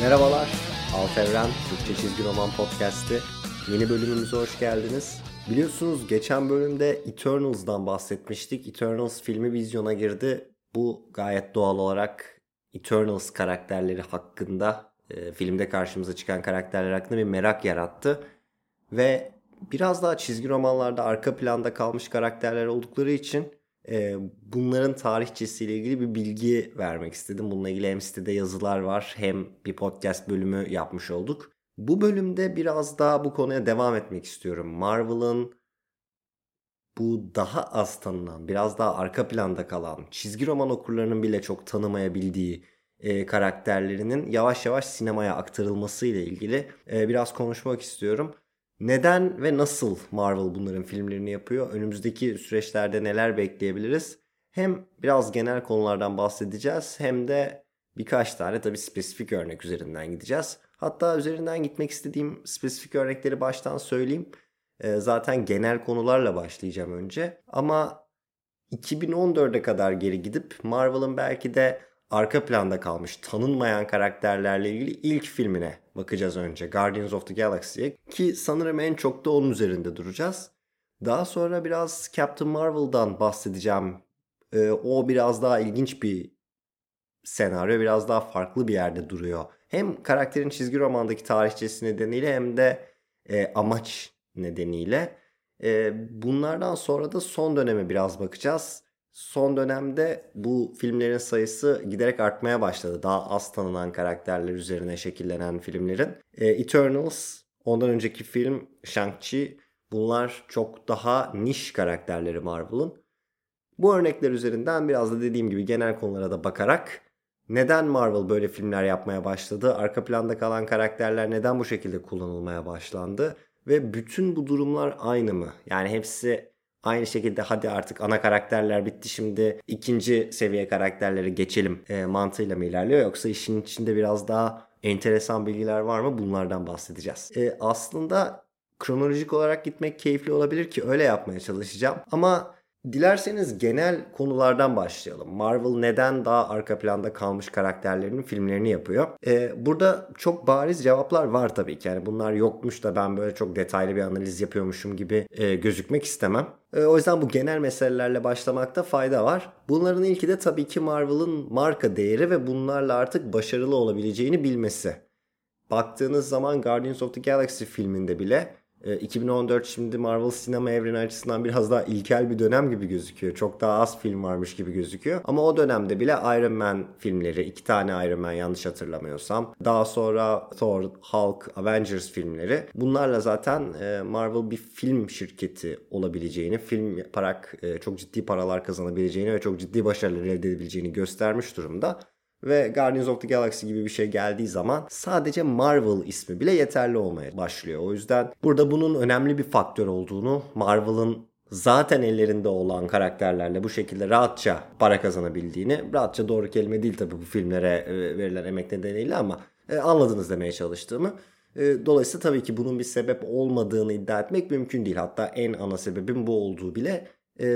Merhabalar, Alt Evren Türkçe Çizgi Roman Podcast'i. Yeni bölümümüze hoş geldiniz. Biliyorsunuz geçen bölümde Eternals'dan bahsetmiştik. Eternals filmi vizyona girdi. Bu gayet doğal olarak Eternals karakterleri hakkında, e, filmde karşımıza çıkan karakterler hakkında bir merak yarattı. Ve biraz daha çizgi romanlarda arka planda kalmış karakterler oldukları için e, bunların tarihçesiyle ilgili bir bilgi vermek istedim. Bununla ilgili hem sitede yazılar var hem bir podcast bölümü yapmış olduk. Bu bölümde biraz daha bu konuya devam etmek istiyorum. Marvel'ın bu daha az tanınan, biraz daha arka planda kalan, çizgi roman okurlarının bile çok tanımayabildiği e, karakterlerinin yavaş yavaş sinemaya aktarılması ile ilgili e, biraz konuşmak istiyorum. Neden ve nasıl Marvel bunların filmlerini yapıyor? Önümüzdeki süreçlerde neler bekleyebiliriz? Hem biraz genel konulardan bahsedeceğiz hem de birkaç tane tabii spesifik örnek üzerinden gideceğiz. Hatta üzerinden gitmek istediğim spesifik örnekleri baştan söyleyeyim. Ee, zaten genel konularla başlayacağım önce. Ama 2014'e kadar geri gidip Marvel'ın belki de arka planda kalmış tanınmayan karakterlerle ilgili ilk filmine bakacağız önce. Guardians of the Galaxy'ye ki sanırım en çok da onun üzerinde duracağız. Daha sonra biraz Captain Marvel'dan bahsedeceğim. Ee, o biraz daha ilginç bir senaryo, biraz daha farklı bir yerde duruyor. Hem karakterin çizgi romandaki tarihçesi nedeniyle hem de e, amaç nedeniyle. E, bunlardan sonra da son döneme biraz bakacağız son dönemde bu filmlerin sayısı giderek artmaya başladı. Daha az tanınan karakterler üzerine şekillenen filmlerin. E, Eternals, ondan önceki film Shang-Chi bunlar çok daha niş karakterleri Marvel'ın. Bu örnekler üzerinden biraz da dediğim gibi genel konulara da bakarak neden Marvel böyle filmler yapmaya başladı? Arka planda kalan karakterler neden bu şekilde kullanılmaya başlandı? Ve bütün bu durumlar aynı mı? Yani hepsi Aynı şekilde hadi artık ana karakterler bitti şimdi ikinci seviye karakterlere geçelim e, mantığıyla mı ilerliyor yoksa işin içinde biraz daha enteresan bilgiler var mı bunlardan bahsedeceğiz. E, aslında kronolojik olarak gitmek keyifli olabilir ki öyle yapmaya çalışacağım ama Dilerseniz genel konulardan başlayalım. Marvel neden daha arka planda kalmış karakterlerinin filmlerini yapıyor? Ee, burada çok bariz cevaplar var tabii ki. Yani bunlar yokmuş da ben böyle çok detaylı bir analiz yapıyormuşum gibi e, gözükmek istemem. E, o yüzden bu genel meselelerle başlamakta fayda var. Bunların ilki de tabii ki Marvel'ın marka değeri ve bunlarla artık başarılı olabileceğini bilmesi. Baktığınız zaman Guardians of the Galaxy filminde bile 2014 e, şimdi Marvel sinema evreni açısından biraz daha ilkel bir dönem gibi gözüküyor. Çok daha az film varmış gibi gözüküyor. Ama o dönemde bile Iron Man filmleri, iki tane Iron Man yanlış hatırlamıyorsam. Daha sonra Thor, Hulk, Avengers filmleri. Bunlarla zaten e, Marvel bir film şirketi olabileceğini, film yaparak e, çok ciddi paralar kazanabileceğini ve çok ciddi başarılar elde edebileceğini göstermiş durumda ve Guardians of the Galaxy gibi bir şey geldiği zaman sadece Marvel ismi bile yeterli olmaya başlıyor. O yüzden burada bunun önemli bir faktör olduğunu, Marvel'ın zaten ellerinde olan karakterlerle bu şekilde rahatça para kazanabildiğini, rahatça doğru kelime değil tabii bu filmlere e, verilen emek nedeniyle ama e, anladınız demeye çalıştığımı. E, dolayısıyla tabii ki bunun bir sebep olmadığını iddia etmek mümkün değil. Hatta en ana sebebin bu olduğu bile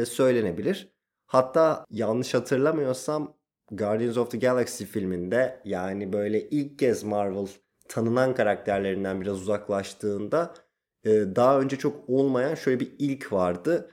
söylenebilir. Hatta yanlış hatırlamıyorsam Guardians of the Galaxy filminde yani böyle ilk kez Marvel tanınan karakterlerinden biraz uzaklaştığında e, daha önce çok olmayan şöyle bir ilk vardı.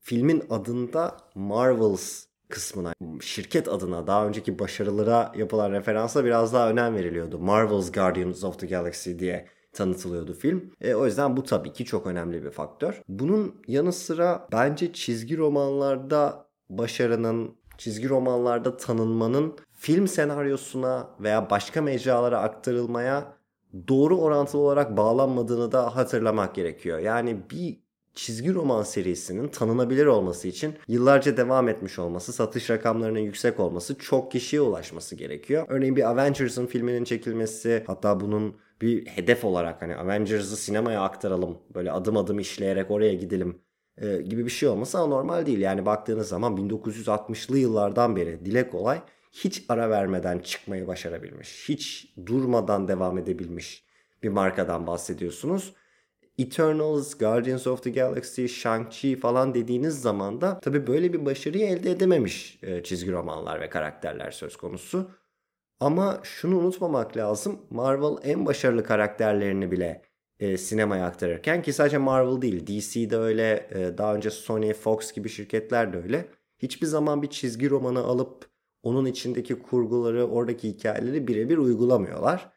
Filmin adında Marvels kısmına, şirket adına daha önceki başarılara yapılan referansa biraz daha önem veriliyordu. Marvel's Guardians of the Galaxy diye tanıtılıyordu film. E, o yüzden bu tabii ki çok önemli bir faktör. Bunun yanı sıra bence çizgi romanlarda başarının çizgi romanlarda tanınmanın film senaryosuna veya başka mecralara aktarılmaya doğru orantılı olarak bağlanmadığını da hatırlamak gerekiyor. Yani bir çizgi roman serisinin tanınabilir olması için yıllarca devam etmiş olması, satış rakamlarının yüksek olması, çok kişiye ulaşması gerekiyor. Örneğin bir Avengers'ın filminin çekilmesi, hatta bunun bir hedef olarak hani Avengers'ı sinemaya aktaralım, böyle adım adım işleyerek oraya gidelim e, gibi bir şey olması anormal değil. Yani baktığınız zaman 1960'lı yıllardan beri dile kolay hiç ara vermeden çıkmayı başarabilmiş. Hiç durmadan devam edebilmiş bir markadan bahsediyorsunuz. Eternals, Guardians of the Galaxy, Shang-Chi falan dediğiniz zaman da tabi böyle bir başarıyı elde edememiş e, çizgi romanlar ve karakterler söz konusu. Ama şunu unutmamak lazım. Marvel en başarılı karakterlerini bile e, sinemaya aktarırken ki sadece Marvel değil DC'de öyle e, daha önce Sony, Fox gibi şirketler de öyle. Hiçbir zaman bir çizgi romanı alıp onun içindeki kurguları, oradaki hikayeleri birebir uygulamıyorlar.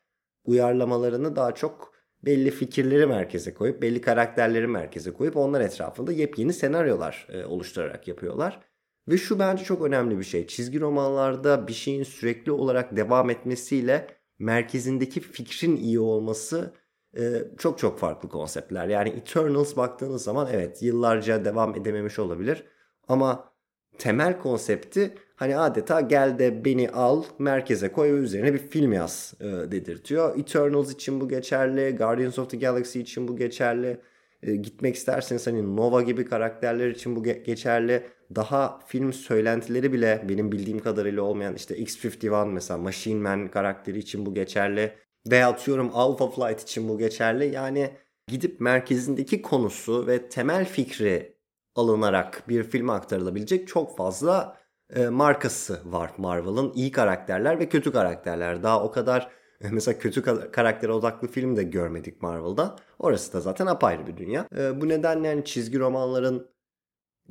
Uyarlamalarını daha çok belli fikirleri merkeze koyup, belli karakterleri merkeze koyup onlar etrafında yepyeni senaryolar e, oluşturarak yapıyorlar. Ve şu bence çok önemli bir şey. Çizgi romanlarda bir şeyin sürekli olarak devam etmesiyle merkezindeki fikrin iyi olması e, çok çok farklı konseptler. Yani Eternals baktığınız zaman evet yıllarca devam edememiş olabilir. Ama temel konsepti hani adeta gel de beni al merkeze koy ve üzerine bir film yaz e, dedirtiyor. Eternals için bu geçerli. Guardians of the Galaxy için bu geçerli. E, gitmek isterseniz hani Nova gibi karakterler için bu geçerli. Daha film söylentileri bile benim bildiğim kadarıyla olmayan işte X-51 mesela Machine Man karakteri için bu geçerli. Veya atıyorum Alpha Flight için bu geçerli. Yani gidip merkezindeki konusu ve temel fikri alınarak bir filme aktarılabilecek çok fazla e, markası var Marvel'ın. iyi karakterler ve kötü karakterler. Daha o kadar mesela kötü karakter odaklı film de görmedik Marvel'da. Orası da zaten apayrı bir dünya. E, bu nedenle yani çizgi romanların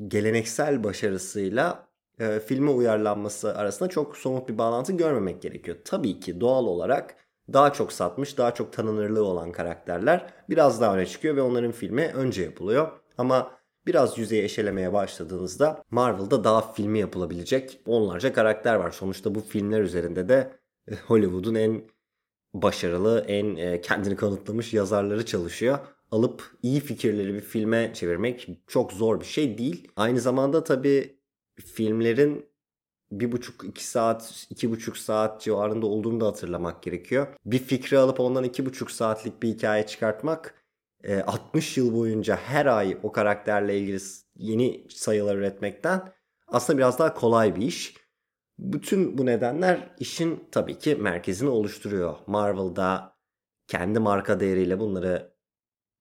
geleneksel başarısıyla e, filme uyarlanması arasında çok somut bir bağlantı görmemek gerekiyor. Tabii ki doğal olarak daha çok satmış, daha çok tanınırlığı olan karakterler biraz daha öne çıkıyor ve onların filmi önce yapılıyor. Ama biraz yüzeyi eşelemeye başladığınızda Marvel'da daha filmi yapılabilecek onlarca karakter var. Sonuçta bu filmler üzerinde de e, Hollywood'un en başarılı, en e, kendini kanıtlamış yazarları çalışıyor. Alıp iyi fikirleri bir filme çevirmek çok zor bir şey değil. Aynı zamanda tabii filmlerin bir buçuk iki saat iki buçuk saat civarında olduğunu da hatırlamak gerekiyor. Bir fikri alıp ondan iki buçuk saatlik bir hikaye çıkartmak 60 e, yıl boyunca her ay o karakterle ilgili yeni sayılar üretmekten aslında biraz daha kolay bir iş. Bütün bu nedenler işin tabii ki merkezini oluşturuyor. Marvel'da kendi marka değeriyle bunları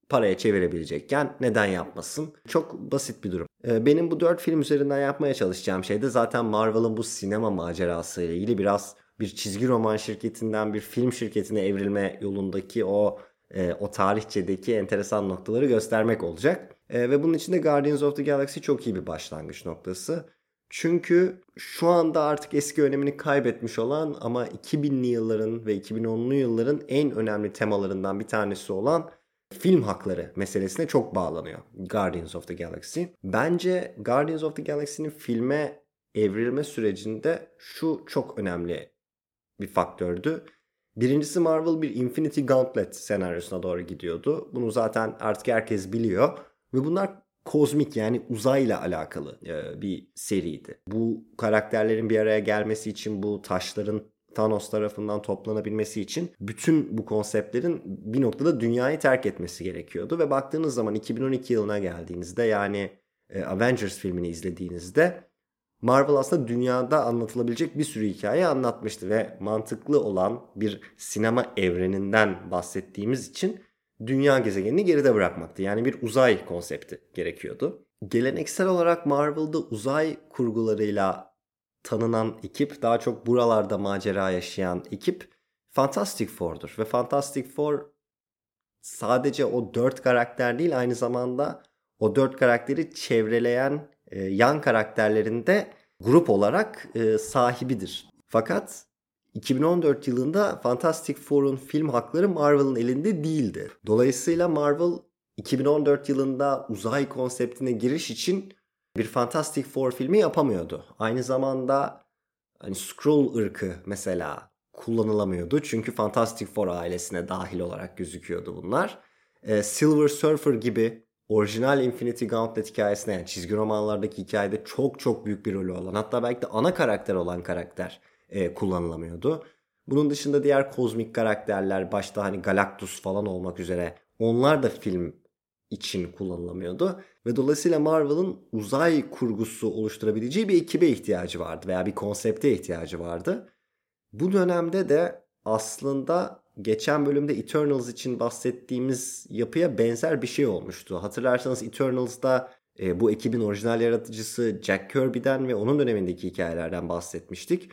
paraya çevirebilecekken neden yapmasın? Çok basit bir durum. Ee, benim bu dört film üzerinden yapmaya çalışacağım şey de zaten Marvel'ın bu sinema macerası ile ilgili biraz bir çizgi roman şirketinden bir film şirketine evrilme yolundaki o e, o tarihçedeki enteresan noktaları göstermek olacak. E, ve bunun için de Guardians of the Galaxy çok iyi bir başlangıç noktası. Çünkü şu anda artık eski önemini kaybetmiş olan ama 2000'li yılların ve 2010'lu yılların en önemli temalarından bir tanesi olan film hakları meselesine çok bağlanıyor Guardians of the Galaxy. Bence Guardians of the Galaxy'nin filme evrilme sürecinde şu çok önemli bir faktördü. Birincisi Marvel bir Infinity Gauntlet senaryosuna doğru gidiyordu. Bunu zaten artık herkes biliyor. Ve bunlar kozmik yani uzayla alakalı e, bir seriydi. Bu karakterlerin bir araya gelmesi için bu taşların Thanos tarafından toplanabilmesi için bütün bu konseptlerin bir noktada dünyayı terk etmesi gerekiyordu. Ve baktığınız zaman 2012 yılına geldiğinizde yani e, Avengers filmini izlediğinizde Marvel aslında dünyada anlatılabilecek bir sürü hikaye anlatmıştı ve mantıklı olan bir sinema evreninden bahsettiğimiz için dünya gezegenini geride bırakmaktı. Yani bir uzay konsepti gerekiyordu. Geleneksel olarak Marvel'da uzay kurgularıyla tanınan ekip, daha çok buralarda macera yaşayan ekip Fantastic Four'dur. Ve Fantastic Four sadece o dört karakter değil aynı zamanda o dört karakteri çevreleyen e, yan karakterlerinde grup olarak e, sahibidir. Fakat 2014 yılında Fantastic Four'un film hakları Marvel'ın elinde değildi. Dolayısıyla Marvel 2014 yılında uzay konseptine giriş için bir Fantastic Four filmi yapamıyordu. Aynı zamanda hani Skrull ırkı mesela kullanılamıyordu. Çünkü Fantastic Four ailesine dahil olarak gözüküyordu bunlar. Ee, Silver Surfer gibi orijinal Infinity Gauntlet hikayesine yani çizgi romanlardaki hikayede çok çok büyük bir rolü olan hatta belki de ana karakter olan karakter e, kullanılamıyordu. Bunun dışında diğer kozmik karakterler başta hani Galactus falan olmak üzere onlar da film için kullanılamıyordu. Ve dolayısıyla Marvel'ın uzay kurgusu oluşturabileceği bir ekibe ihtiyacı vardı veya bir konsepte ihtiyacı vardı. Bu dönemde de aslında geçen bölümde Eternals için bahsettiğimiz yapıya benzer bir şey olmuştu. Hatırlarsanız Eternals'da e, bu ekibin orijinal yaratıcısı Jack Kirby'den ve onun dönemindeki hikayelerden bahsetmiştik.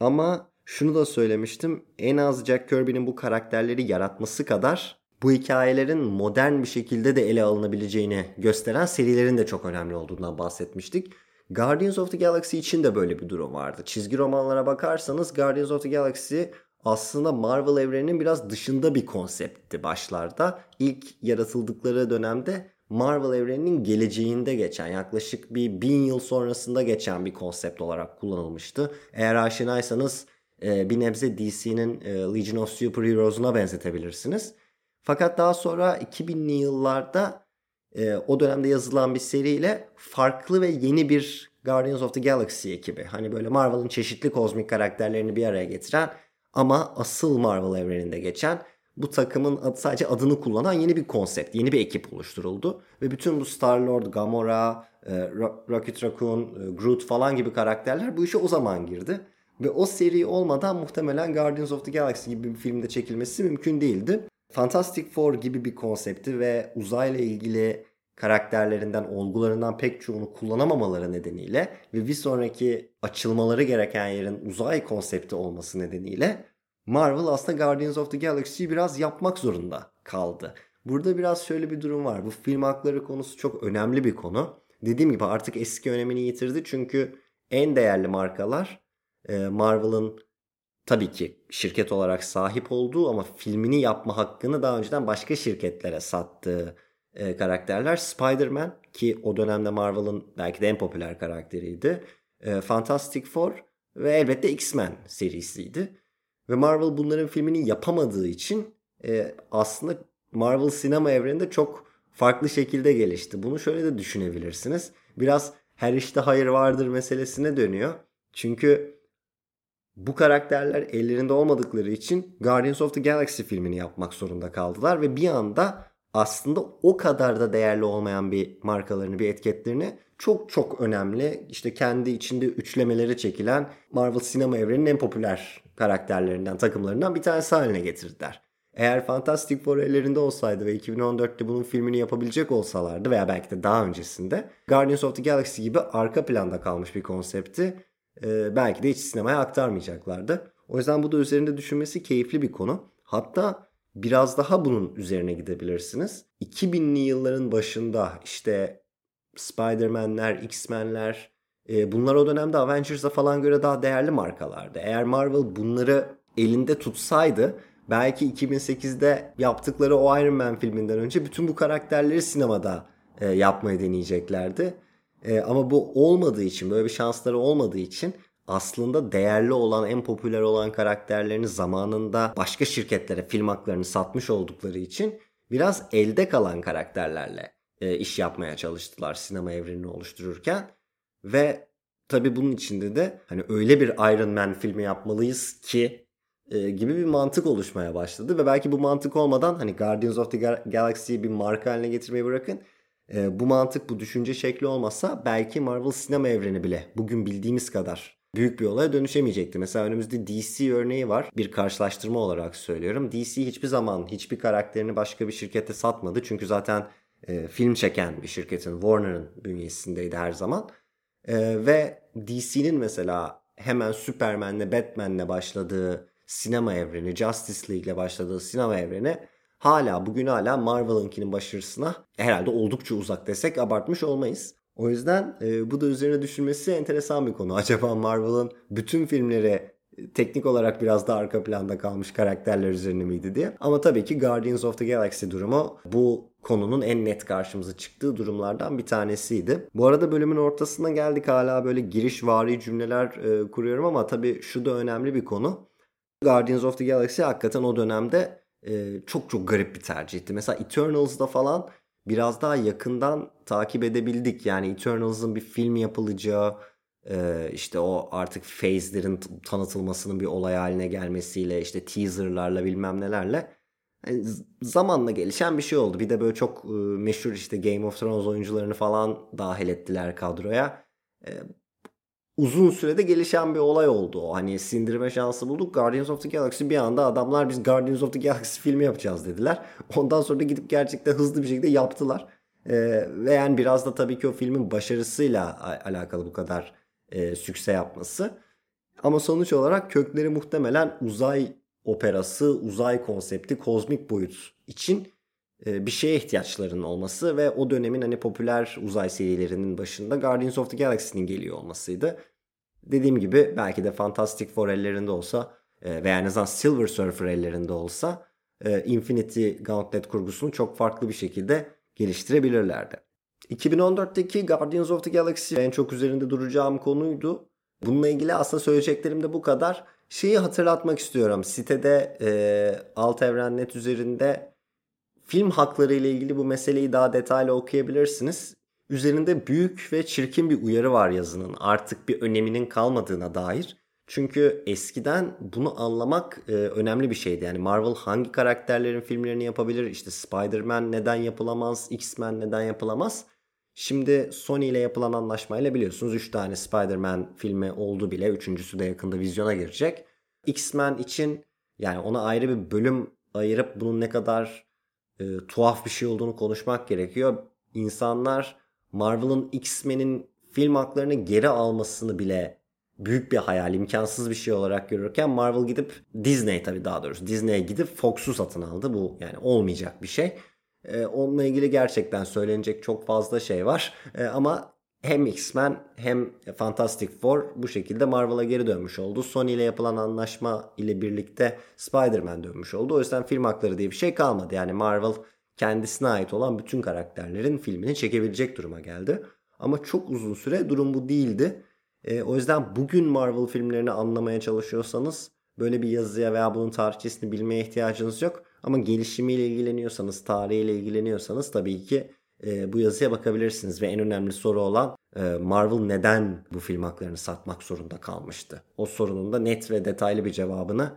Ama şunu da söylemiştim. En az Jack Kirby'nin bu karakterleri yaratması kadar bu hikayelerin modern bir şekilde de ele alınabileceğini gösteren serilerin de çok önemli olduğundan bahsetmiştik. Guardians of the Galaxy için de böyle bir durum vardı. Çizgi romanlara bakarsanız Guardians of the Galaxy aslında Marvel evreninin biraz dışında bir konseptti başlarda. İlk yaratıldıkları dönemde Marvel evreninin geleceğinde geçen yaklaşık bir bin yıl sonrasında geçen bir konsept olarak kullanılmıştı. Eğer aşinaysanız e, bir nebze DC'nin e, Legion of Superheroes'una benzetebilirsiniz. Fakat daha sonra 2000'li yıllarda e, o dönemde yazılan bir seriyle farklı ve yeni bir Guardians of the Galaxy ekibi. Hani böyle Marvel'ın çeşitli kozmik karakterlerini bir araya getiren ama asıl Marvel evreninde geçen bu takımın adı, sadece adını kullanan yeni bir konsept, yeni bir ekip oluşturuldu. Ve bütün bu Star-Lord, Gamora, e, Rocket Raccoon, e, Groot falan gibi karakterler bu işe o zaman girdi. Ve o seri olmadan muhtemelen Guardians of the Galaxy gibi bir filmde çekilmesi mümkün değildi. Fantastic Four gibi bir konsepti ve uzayla ilgili karakterlerinden, olgularından pek çoğunu kullanamamaları nedeniyle ve bir sonraki açılmaları gereken yerin uzay konsepti olması nedeniyle Marvel aslında Guardians of the Galaxy'yi biraz yapmak zorunda kaldı. Burada biraz şöyle bir durum var. Bu film hakları konusu çok önemli bir konu. Dediğim gibi artık eski önemini yitirdi çünkü en değerli markalar e, Marvel'ın tabii ki şirket olarak sahip olduğu ama filmini yapma hakkını daha önceden başka şirketlere sattığı e, karakterler. Spider-Man ki o dönemde Marvel'ın belki de en popüler karakteriydi. E, Fantastic Four ve elbette X-Men serisiydi. Ve Marvel bunların filmini yapamadığı için e, aslında Marvel sinema evreninde çok farklı şekilde gelişti. Bunu şöyle de düşünebilirsiniz. Biraz her işte hayır vardır meselesine dönüyor. Çünkü bu karakterler ellerinde olmadıkları için Guardians of the Galaxy filmini yapmak zorunda kaldılar ve bir anda aslında o kadar da değerli olmayan bir markalarını, bir etiketlerini çok çok önemli işte kendi içinde üçlemeleri çekilen Marvel sinema evreninin en popüler karakterlerinden, takımlarından bir tanesi haline getirdiler. Eğer Fantastic Four ellerinde olsaydı ve 2014'te bunun filmini yapabilecek olsalardı veya belki de daha öncesinde Guardians of the Galaxy gibi arka planda kalmış bir konsepti e, belki de hiç sinemaya aktarmayacaklardı. O yüzden bu da üzerinde düşünmesi keyifli bir konu. Hatta biraz daha bunun üzerine gidebilirsiniz. 2000'li yılların başında işte Spider-Man'ler, X-Men'ler e, bunlar o dönemde Avengers'a falan göre daha değerli markalardı. Eğer Marvel bunları elinde tutsaydı belki 2008'de yaptıkları o Iron Man filminden önce bütün bu karakterleri sinemada e, yapmayı deneyeceklerdi. E, ama bu olmadığı için böyle bir şansları olmadığı için aslında değerli olan en popüler olan karakterlerini zamanında başka şirketlere film haklarını satmış oldukları için biraz elde kalan karakterlerle e, iş yapmaya çalıştılar sinema evrenini oluştururken. Ve tabi bunun içinde de hani öyle bir Iron Man filmi yapmalıyız ki e, gibi bir mantık oluşmaya başladı. Ve belki bu mantık olmadan hani Guardians of the Galaxy'yi bir marka haline getirmeyi bırakın e, bu mantık, bu düşünce şekli olmasa belki Marvel sinema evreni bile bugün bildiğimiz kadar büyük bir olaya dönüşemeyecekti. Mesela önümüzde DC örneği var. Bir karşılaştırma olarak söylüyorum. DC hiçbir zaman hiçbir karakterini başka bir şirkete satmadı. Çünkü zaten e, film çeken bir şirketin Warner'ın bünyesindeydi her zaman. E, ve DC'nin mesela hemen Superman'le Batman'le başladığı sinema evreni, Justice League'le başladığı sinema evreni hala bugün hala Marvel'ınkinin başarısına herhalde oldukça uzak desek abartmış olmayız. O yüzden e, bu da üzerine düşünmesi enteresan bir konu. Acaba Marvel'ın bütün filmleri e, teknik olarak biraz da arka planda kalmış karakterler üzerine miydi diye. Ama tabii ki Guardians of the Galaxy durumu bu konunun en net karşımıza çıktığı durumlardan bir tanesiydi. Bu arada bölümün ortasına geldik hala böyle giriş vari cümleler e, kuruyorum ama tabii şu da önemli bir konu. Guardians of the Galaxy hakikaten o dönemde e, çok çok garip bir tercihti. Mesela Eternals'da falan biraz daha yakından takip edebildik. Yani Eternals'ın bir film yapılacağı e, işte o artık phase'lerin tanıtılmasının bir olay haline gelmesiyle işte teaserlarla bilmem nelerle yani zamanla gelişen bir şey oldu. Bir de böyle çok e, meşhur işte Game of Thrones oyuncularını falan dahil ettiler kadroya. E, uzun sürede gelişen bir olay oldu o. Hani sindirme şansı bulduk. Guardians of the Galaxy bir anda adamlar biz Guardians of the Galaxy filmi yapacağız dediler. Ondan sonra da gidip gerçekten hızlı bir şekilde yaptılar. Ee, ve yani biraz da tabii ki o filmin başarısıyla alakalı bu kadar e, sükse yapması. Ama sonuç olarak kökleri muhtemelen uzay operası, uzay konsepti, kozmik boyut için bir şeye ihtiyaçlarının olması ve o dönemin hani popüler uzay serilerinin başında Guardians of the Galaxy'nin geliyor olmasıydı. Dediğim gibi belki de Fantastic Four ellerinde olsa e, veya en azından Silver Surfer ellerinde olsa e, Infinity Gauntlet kurgusunu çok farklı bir şekilde geliştirebilirlerdi. 2014'teki Guardians of the Galaxy en çok üzerinde duracağım konuydu. Bununla ilgili aslında söyleyeceklerim de bu kadar. Şeyi hatırlatmak istiyorum. Sitede e, Alt Evren Net üzerinde film hakları ile ilgili bu meseleyi daha detaylı okuyabilirsiniz. Üzerinde büyük ve çirkin bir uyarı var yazının. Artık bir öneminin kalmadığına dair. Çünkü eskiden bunu anlamak e, önemli bir şeydi. Yani Marvel hangi karakterlerin filmlerini yapabilir? İşte Spider-Man neden yapılamaz? X-Men neden yapılamaz? Şimdi Sony ile yapılan anlaşmayla biliyorsunuz 3 tane Spider-Man filmi oldu bile. Üçüncüsü de yakında vizyona girecek. X-Men için yani ona ayrı bir bölüm ayırıp bunun ne kadar e, tuhaf bir şey olduğunu konuşmak gerekiyor. İnsanlar Marvel'ın X-Men'in film haklarını geri almasını bile büyük bir hayal, imkansız bir şey olarak görürken Marvel gidip Disney tabii daha doğrusu Disney'e gidip Fox'u satın aldı. Bu yani olmayacak bir şey. Ee, onunla ilgili gerçekten söylenecek çok fazla şey var. Ee, ama hem X-Men hem Fantastic Four bu şekilde Marvel'a geri dönmüş oldu. Sony ile yapılan anlaşma ile birlikte Spider-Man dönmüş oldu. O yüzden film hakları diye bir şey kalmadı. Yani Marvel kendisine ait olan bütün karakterlerin filmini çekebilecek duruma geldi. Ama çok uzun süre durum bu değildi. E, o yüzden bugün Marvel filmlerini anlamaya çalışıyorsanız böyle bir yazıya veya bunun tarihçesini bilmeye ihtiyacınız yok. Ama gelişimiyle ilgileniyorsanız, tarihiyle ilgileniyorsanız tabii ki e, bu yazıya bakabilirsiniz. Ve en önemli soru olan e, Marvel neden bu film haklarını satmak zorunda kalmıştı? O sorunun da net ve detaylı bir cevabını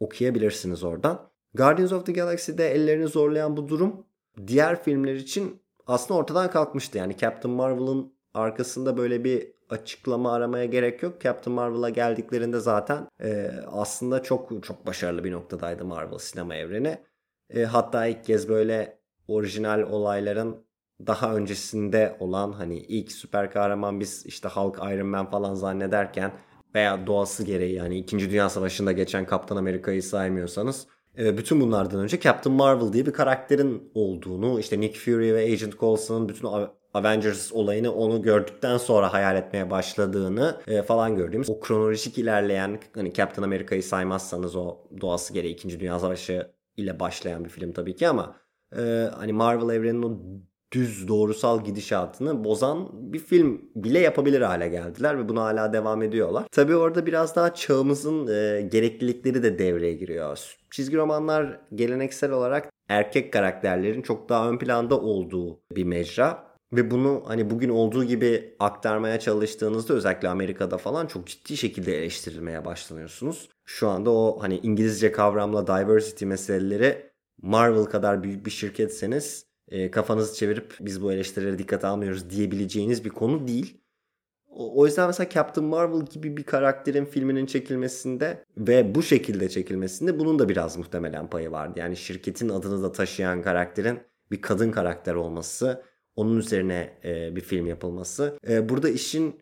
okuyabilirsiniz oradan. Guardians of the Galaxy'de ellerini zorlayan bu durum diğer filmler için aslında ortadan kalkmıştı. Yani Captain Marvel'ın arkasında böyle bir açıklama aramaya gerek yok. Captain Marvel'a geldiklerinde zaten e, aslında çok çok başarılı bir noktadaydı Marvel sinema evreni. E, hatta ilk kez böyle orijinal olayların daha öncesinde olan hani ilk süper kahraman biz işte Hulk Iron Man falan zannederken veya doğası gereği yani 2. Dünya Savaşı'nda geçen Kaptan Amerika'yı saymıyorsanız e, bütün bunlardan önce Captain Marvel diye bir karakterin olduğunu işte Nick Fury ve Agent Coulson'ın bütün Avengers olayını onu gördükten sonra hayal etmeye başladığını e, falan gördüğümüz o kronolojik ilerleyen hani Captain America'yı saymazsanız o doğası gereği 2. Dünya Savaşı ile başlayan bir film tabii ki ama e, hani Marvel evreninin o düz doğrusal gidişatını bozan bir film bile yapabilir hale geldiler ve bunu hala devam ediyorlar. Tabii orada biraz daha çağımızın e, gereklilikleri de devreye giriyor. Çizgi romanlar geleneksel olarak erkek karakterlerin çok daha ön planda olduğu bir mecra. Ve bunu hani bugün olduğu gibi aktarmaya çalıştığınızda özellikle Amerika'da falan çok ciddi şekilde eleştirilmeye başlanıyorsunuz. Şu anda o hani İngilizce kavramla diversity meseleleri Marvel kadar büyük bir şirketseniz e, kafanızı çevirip biz bu eleştirilere dikkat almıyoruz diyebileceğiniz bir konu değil. O, o yüzden mesela Captain Marvel gibi bir karakterin filminin çekilmesinde ve bu şekilde çekilmesinde bunun da biraz muhtemelen payı vardı. Yani şirketin adını da taşıyan karakterin bir kadın karakter olması onun üzerine e, bir film yapılması. E, burada işin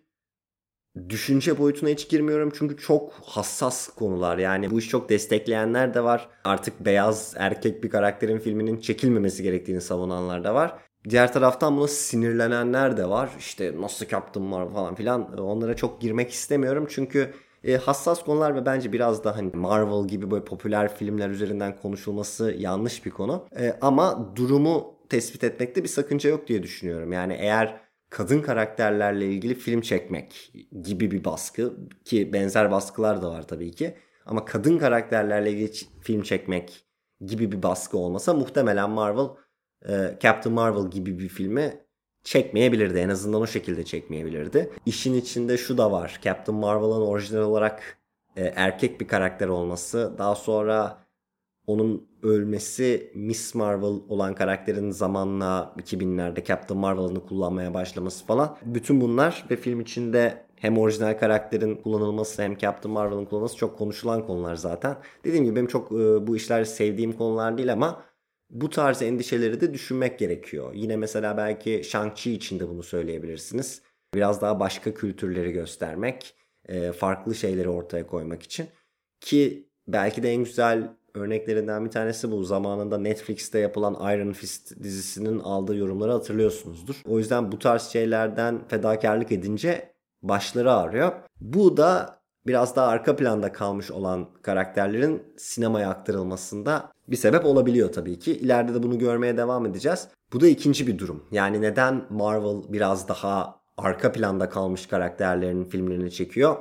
düşünce boyutuna hiç girmiyorum çünkü çok hassas konular. Yani bu işi çok destekleyenler de var. Artık beyaz erkek bir karakterin filminin çekilmemesi gerektiğini savunanlar da var. Diğer taraftan buna sinirlenenler de var. İşte nasıl yaptım var falan filan. Onlara çok girmek istemiyorum çünkü e, hassas konular ve bence biraz da hani Marvel gibi böyle popüler filmler üzerinden konuşulması yanlış bir konu. E, ama durumu tespit etmekte bir sakınca yok diye düşünüyorum. Yani eğer kadın karakterlerle ilgili film çekmek gibi bir baskı ki benzer baskılar da var tabii ki. Ama kadın karakterlerle ilgili film çekmek gibi bir baskı olmasa muhtemelen Marvel e, Captain Marvel gibi bir filmi çekmeyebilirdi. En azından o şekilde çekmeyebilirdi. İşin içinde şu da var. Captain Marvel'ın orijinal olarak e, erkek bir karakter olması. Daha sonra onun ölmesi Miss Marvel olan karakterin zamanla 2000'lerde Captain Marvel'ını kullanmaya başlaması falan. Bütün bunlar ve film içinde hem orijinal karakterin kullanılması hem Captain Marvel'ın kullanılması çok konuşulan konular zaten. Dediğim gibi benim çok e, bu işler sevdiğim konular değil ama bu tarz endişeleri de düşünmek gerekiyor. Yine mesela belki Shang-Chi için de bunu söyleyebilirsiniz. Biraz daha başka kültürleri göstermek e, farklı şeyleri ortaya koymak için. Ki belki de en güzel örneklerinden bir tanesi bu. Zamanında Netflix'te yapılan Iron Fist dizisinin aldığı yorumları hatırlıyorsunuzdur. O yüzden bu tarz şeylerden fedakarlık edince başları ağrıyor. Bu da biraz daha arka planda kalmış olan karakterlerin sinemaya aktarılmasında bir sebep olabiliyor tabii ki. İleride de bunu görmeye devam edeceğiz. Bu da ikinci bir durum. Yani neden Marvel biraz daha arka planda kalmış karakterlerin filmlerini çekiyor?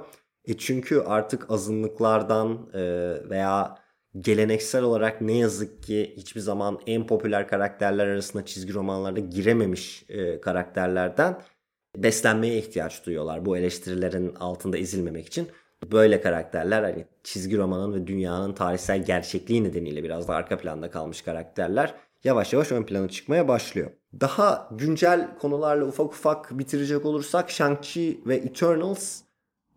E çünkü artık azınlıklardan e, veya geleneksel olarak ne yazık ki hiçbir zaman en popüler karakterler arasında çizgi romanlarda girememiş e, karakterlerden beslenmeye ihtiyaç duyuyorlar bu eleştirilerin altında ezilmemek için. Böyle karakterler hani çizgi romanın ve dünyanın tarihsel gerçekliği nedeniyle biraz da arka planda kalmış karakterler yavaş yavaş ön plana çıkmaya başlıyor. Daha güncel konularla ufak ufak bitirecek olursak Shang-Chi ve Eternals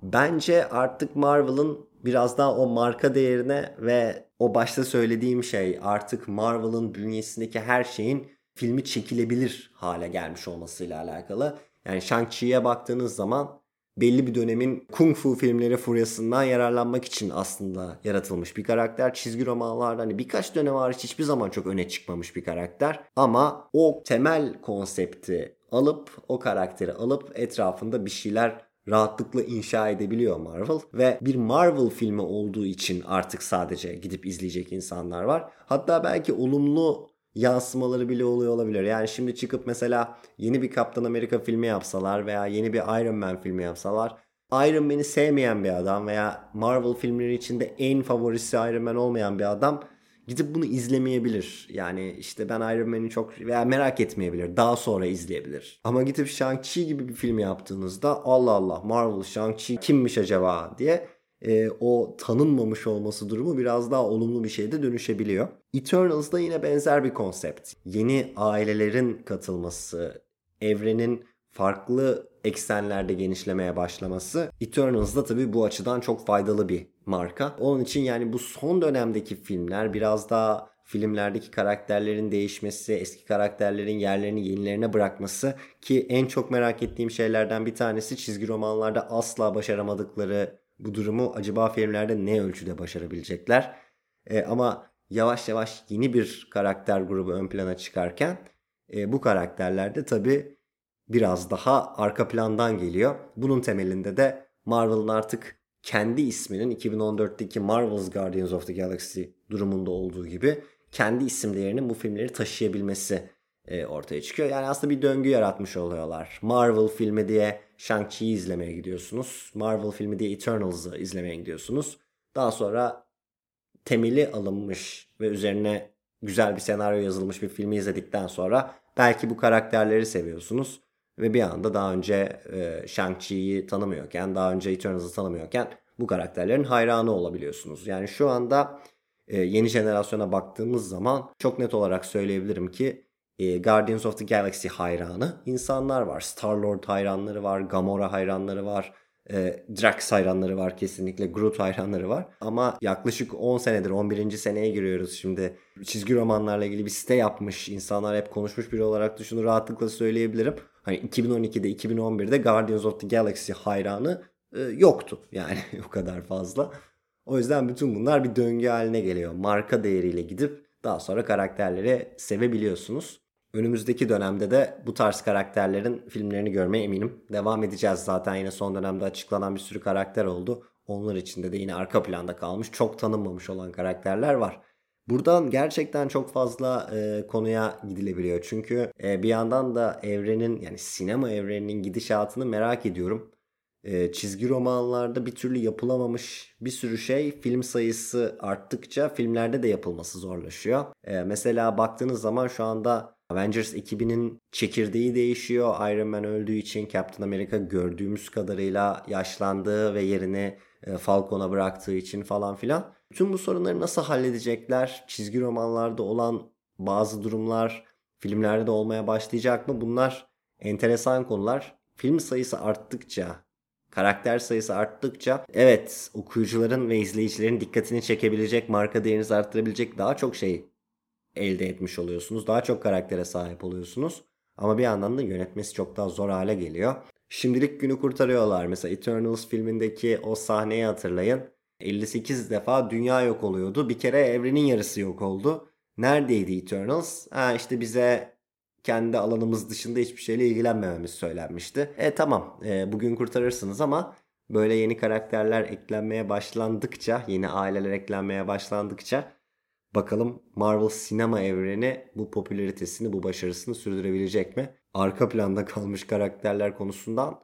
bence artık Marvel'ın biraz daha o marka değerine ve o başta söylediğim şey artık Marvel'ın bünyesindeki her şeyin filmi çekilebilir hale gelmiş olmasıyla alakalı. Yani Shang-Chi'ye baktığınız zaman belli bir dönemin kung fu filmleri furyasından yararlanmak için aslında yaratılmış bir karakter. Çizgi romanlarda hani birkaç dönem hariç hiçbir zaman çok öne çıkmamış bir karakter. Ama o temel konsepti alıp o karakteri alıp etrafında bir şeyler rahatlıkla inşa edebiliyor Marvel ve bir Marvel filmi olduğu için artık sadece gidip izleyecek insanlar var. Hatta belki olumlu yansımaları bile oluyor olabilir. Yani şimdi çıkıp mesela yeni bir Kaptan Amerika filmi yapsalar veya yeni bir Iron Man filmi yapsalar Iron Man'i sevmeyen bir adam veya Marvel filmleri içinde en favorisi Iron Man olmayan bir adam gidip bunu izlemeyebilir. Yani işte ben Iron Man'i çok veya merak etmeyebilir. Daha sonra izleyebilir. Ama gidip Shang-Chi gibi bir film yaptığınızda Allah Allah Marvel Shang-Chi kimmiş acaba diye e, o tanınmamış olması durumu biraz daha olumlu bir şeyde dönüşebiliyor. Eternals'da yine benzer bir konsept. Yeni ailelerin katılması, evrenin farklı eksenlerde genişlemeye başlaması Eternals'da tabii bu açıdan çok faydalı bir marka. Onun için yani bu son dönemdeki filmler biraz daha filmlerdeki karakterlerin değişmesi, eski karakterlerin yerlerini yenilerine bırakması ki en çok merak ettiğim şeylerden bir tanesi çizgi romanlarda asla başaramadıkları bu durumu acaba filmlerde ne ölçüde başarabilecekler? E, ama yavaş yavaş yeni bir karakter grubu ön plana çıkarken e, bu karakterlerde tabi biraz daha arka plandan geliyor. Bunun temelinde de Marvel'ın artık kendi isminin 2014'teki Marvel's Guardians of the Galaxy durumunda olduğu gibi kendi isim değerinin bu filmleri taşıyabilmesi e, ortaya çıkıyor. Yani aslında bir döngü yaratmış oluyorlar. Marvel filmi diye Shang-Chi'yi izlemeye gidiyorsunuz. Marvel filmi diye Eternals'ı izlemeye gidiyorsunuz. Daha sonra temeli alınmış ve üzerine güzel bir senaryo yazılmış bir filmi izledikten sonra belki bu karakterleri seviyorsunuz. Ve bir anda daha önce e, Shang-Chi'yi tanımıyorken, daha önce Eternals'ı tanımıyorken bu karakterlerin hayranı olabiliyorsunuz. Yani şu anda e, yeni jenerasyona baktığımız zaman çok net olarak söyleyebilirim ki e, Guardians of the Galaxy hayranı insanlar var. Star-Lord hayranları var, Gamora hayranları var. E, Drax hayranları var kesinlikle. Groot hayranları var. Ama yaklaşık 10 senedir 11. seneye giriyoruz şimdi. Çizgi romanlarla ilgili bir site yapmış. insanlar hep konuşmuş biri olarak da şunu rahatlıkla söyleyebilirim. Hani 2012'de 2011'de Guardians of the Galaxy hayranı e, yoktu. Yani o kadar fazla. O yüzden bütün bunlar bir döngü haline geliyor. Marka değeriyle gidip daha sonra karakterleri sevebiliyorsunuz. Önümüzdeki dönemde de bu tarz karakterlerin filmlerini görmeye eminim. Devam edeceğiz zaten yine son dönemde açıklanan bir sürü karakter oldu. Onlar içinde de yine arka planda kalmış çok tanınmamış olan karakterler var. Buradan gerçekten çok fazla e, konuya gidilebiliyor. Çünkü e, bir yandan da evrenin yani sinema evreninin gidişatını merak ediyorum. E, çizgi romanlarda bir türlü yapılamamış bir sürü şey film sayısı arttıkça filmlerde de yapılması zorlaşıyor. E, mesela baktığınız zaman şu anda Avengers ekibinin çekirdeği değişiyor. Iron Man öldüğü için Captain America gördüğümüz kadarıyla yaşlandığı ve yerini e, Falcon'a bıraktığı için falan filan. Bütün bu sorunları nasıl halledecekler? Çizgi romanlarda olan bazı durumlar filmlerde de olmaya başlayacak mı? Bunlar enteresan konular. Film sayısı arttıkça, karakter sayısı arttıkça evet okuyucuların ve izleyicilerin dikkatini çekebilecek, marka değerinizi arttırabilecek daha çok şey elde etmiş oluyorsunuz. Daha çok karaktere sahip oluyorsunuz. Ama bir yandan da yönetmesi çok daha zor hale geliyor. şimdilik günü kurtarıyorlar. Mesela Eternals filmindeki o sahneyi hatırlayın. 58 defa dünya yok oluyordu. Bir kere evrenin yarısı yok oldu. Neredeydi Eternals? Ha işte bize kendi alanımız dışında hiçbir şeyle ilgilenmememiz söylenmişti. E tamam e, bugün kurtarırsınız ama böyle yeni karakterler eklenmeye başlandıkça, yeni aileler eklenmeye başlandıkça bakalım Marvel sinema evreni bu popülaritesini, bu başarısını sürdürebilecek mi? Arka planda kalmış karakterler konusundan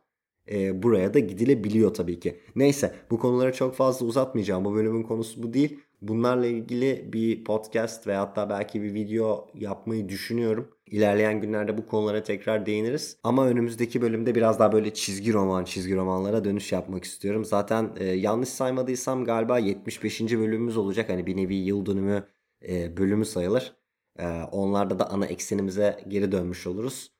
e, buraya da gidilebiliyor tabii ki. Neyse bu konuları çok fazla uzatmayacağım. Bu bölümün konusu bu değil. Bunlarla ilgili bir podcast ve hatta belki bir video yapmayı düşünüyorum. İlerleyen günlerde bu konulara tekrar değiniriz. Ama önümüzdeki bölümde biraz daha böyle çizgi roman, çizgi romanlara dönüş yapmak istiyorum. Zaten e, yanlış saymadıysam galiba 75. bölümümüz olacak. Hani bir nevi yıl dönümü e, bölümü sayılır. E, onlarda da ana eksenimize geri dönmüş oluruz.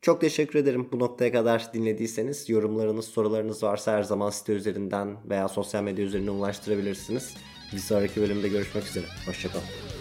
Çok teşekkür ederim bu noktaya kadar dinlediyseniz. Yorumlarınız, sorularınız varsa her zaman site üzerinden veya sosyal medya üzerinden ulaştırabilirsiniz. Bir sonraki bölümde görüşmek üzere. Hoşçakalın.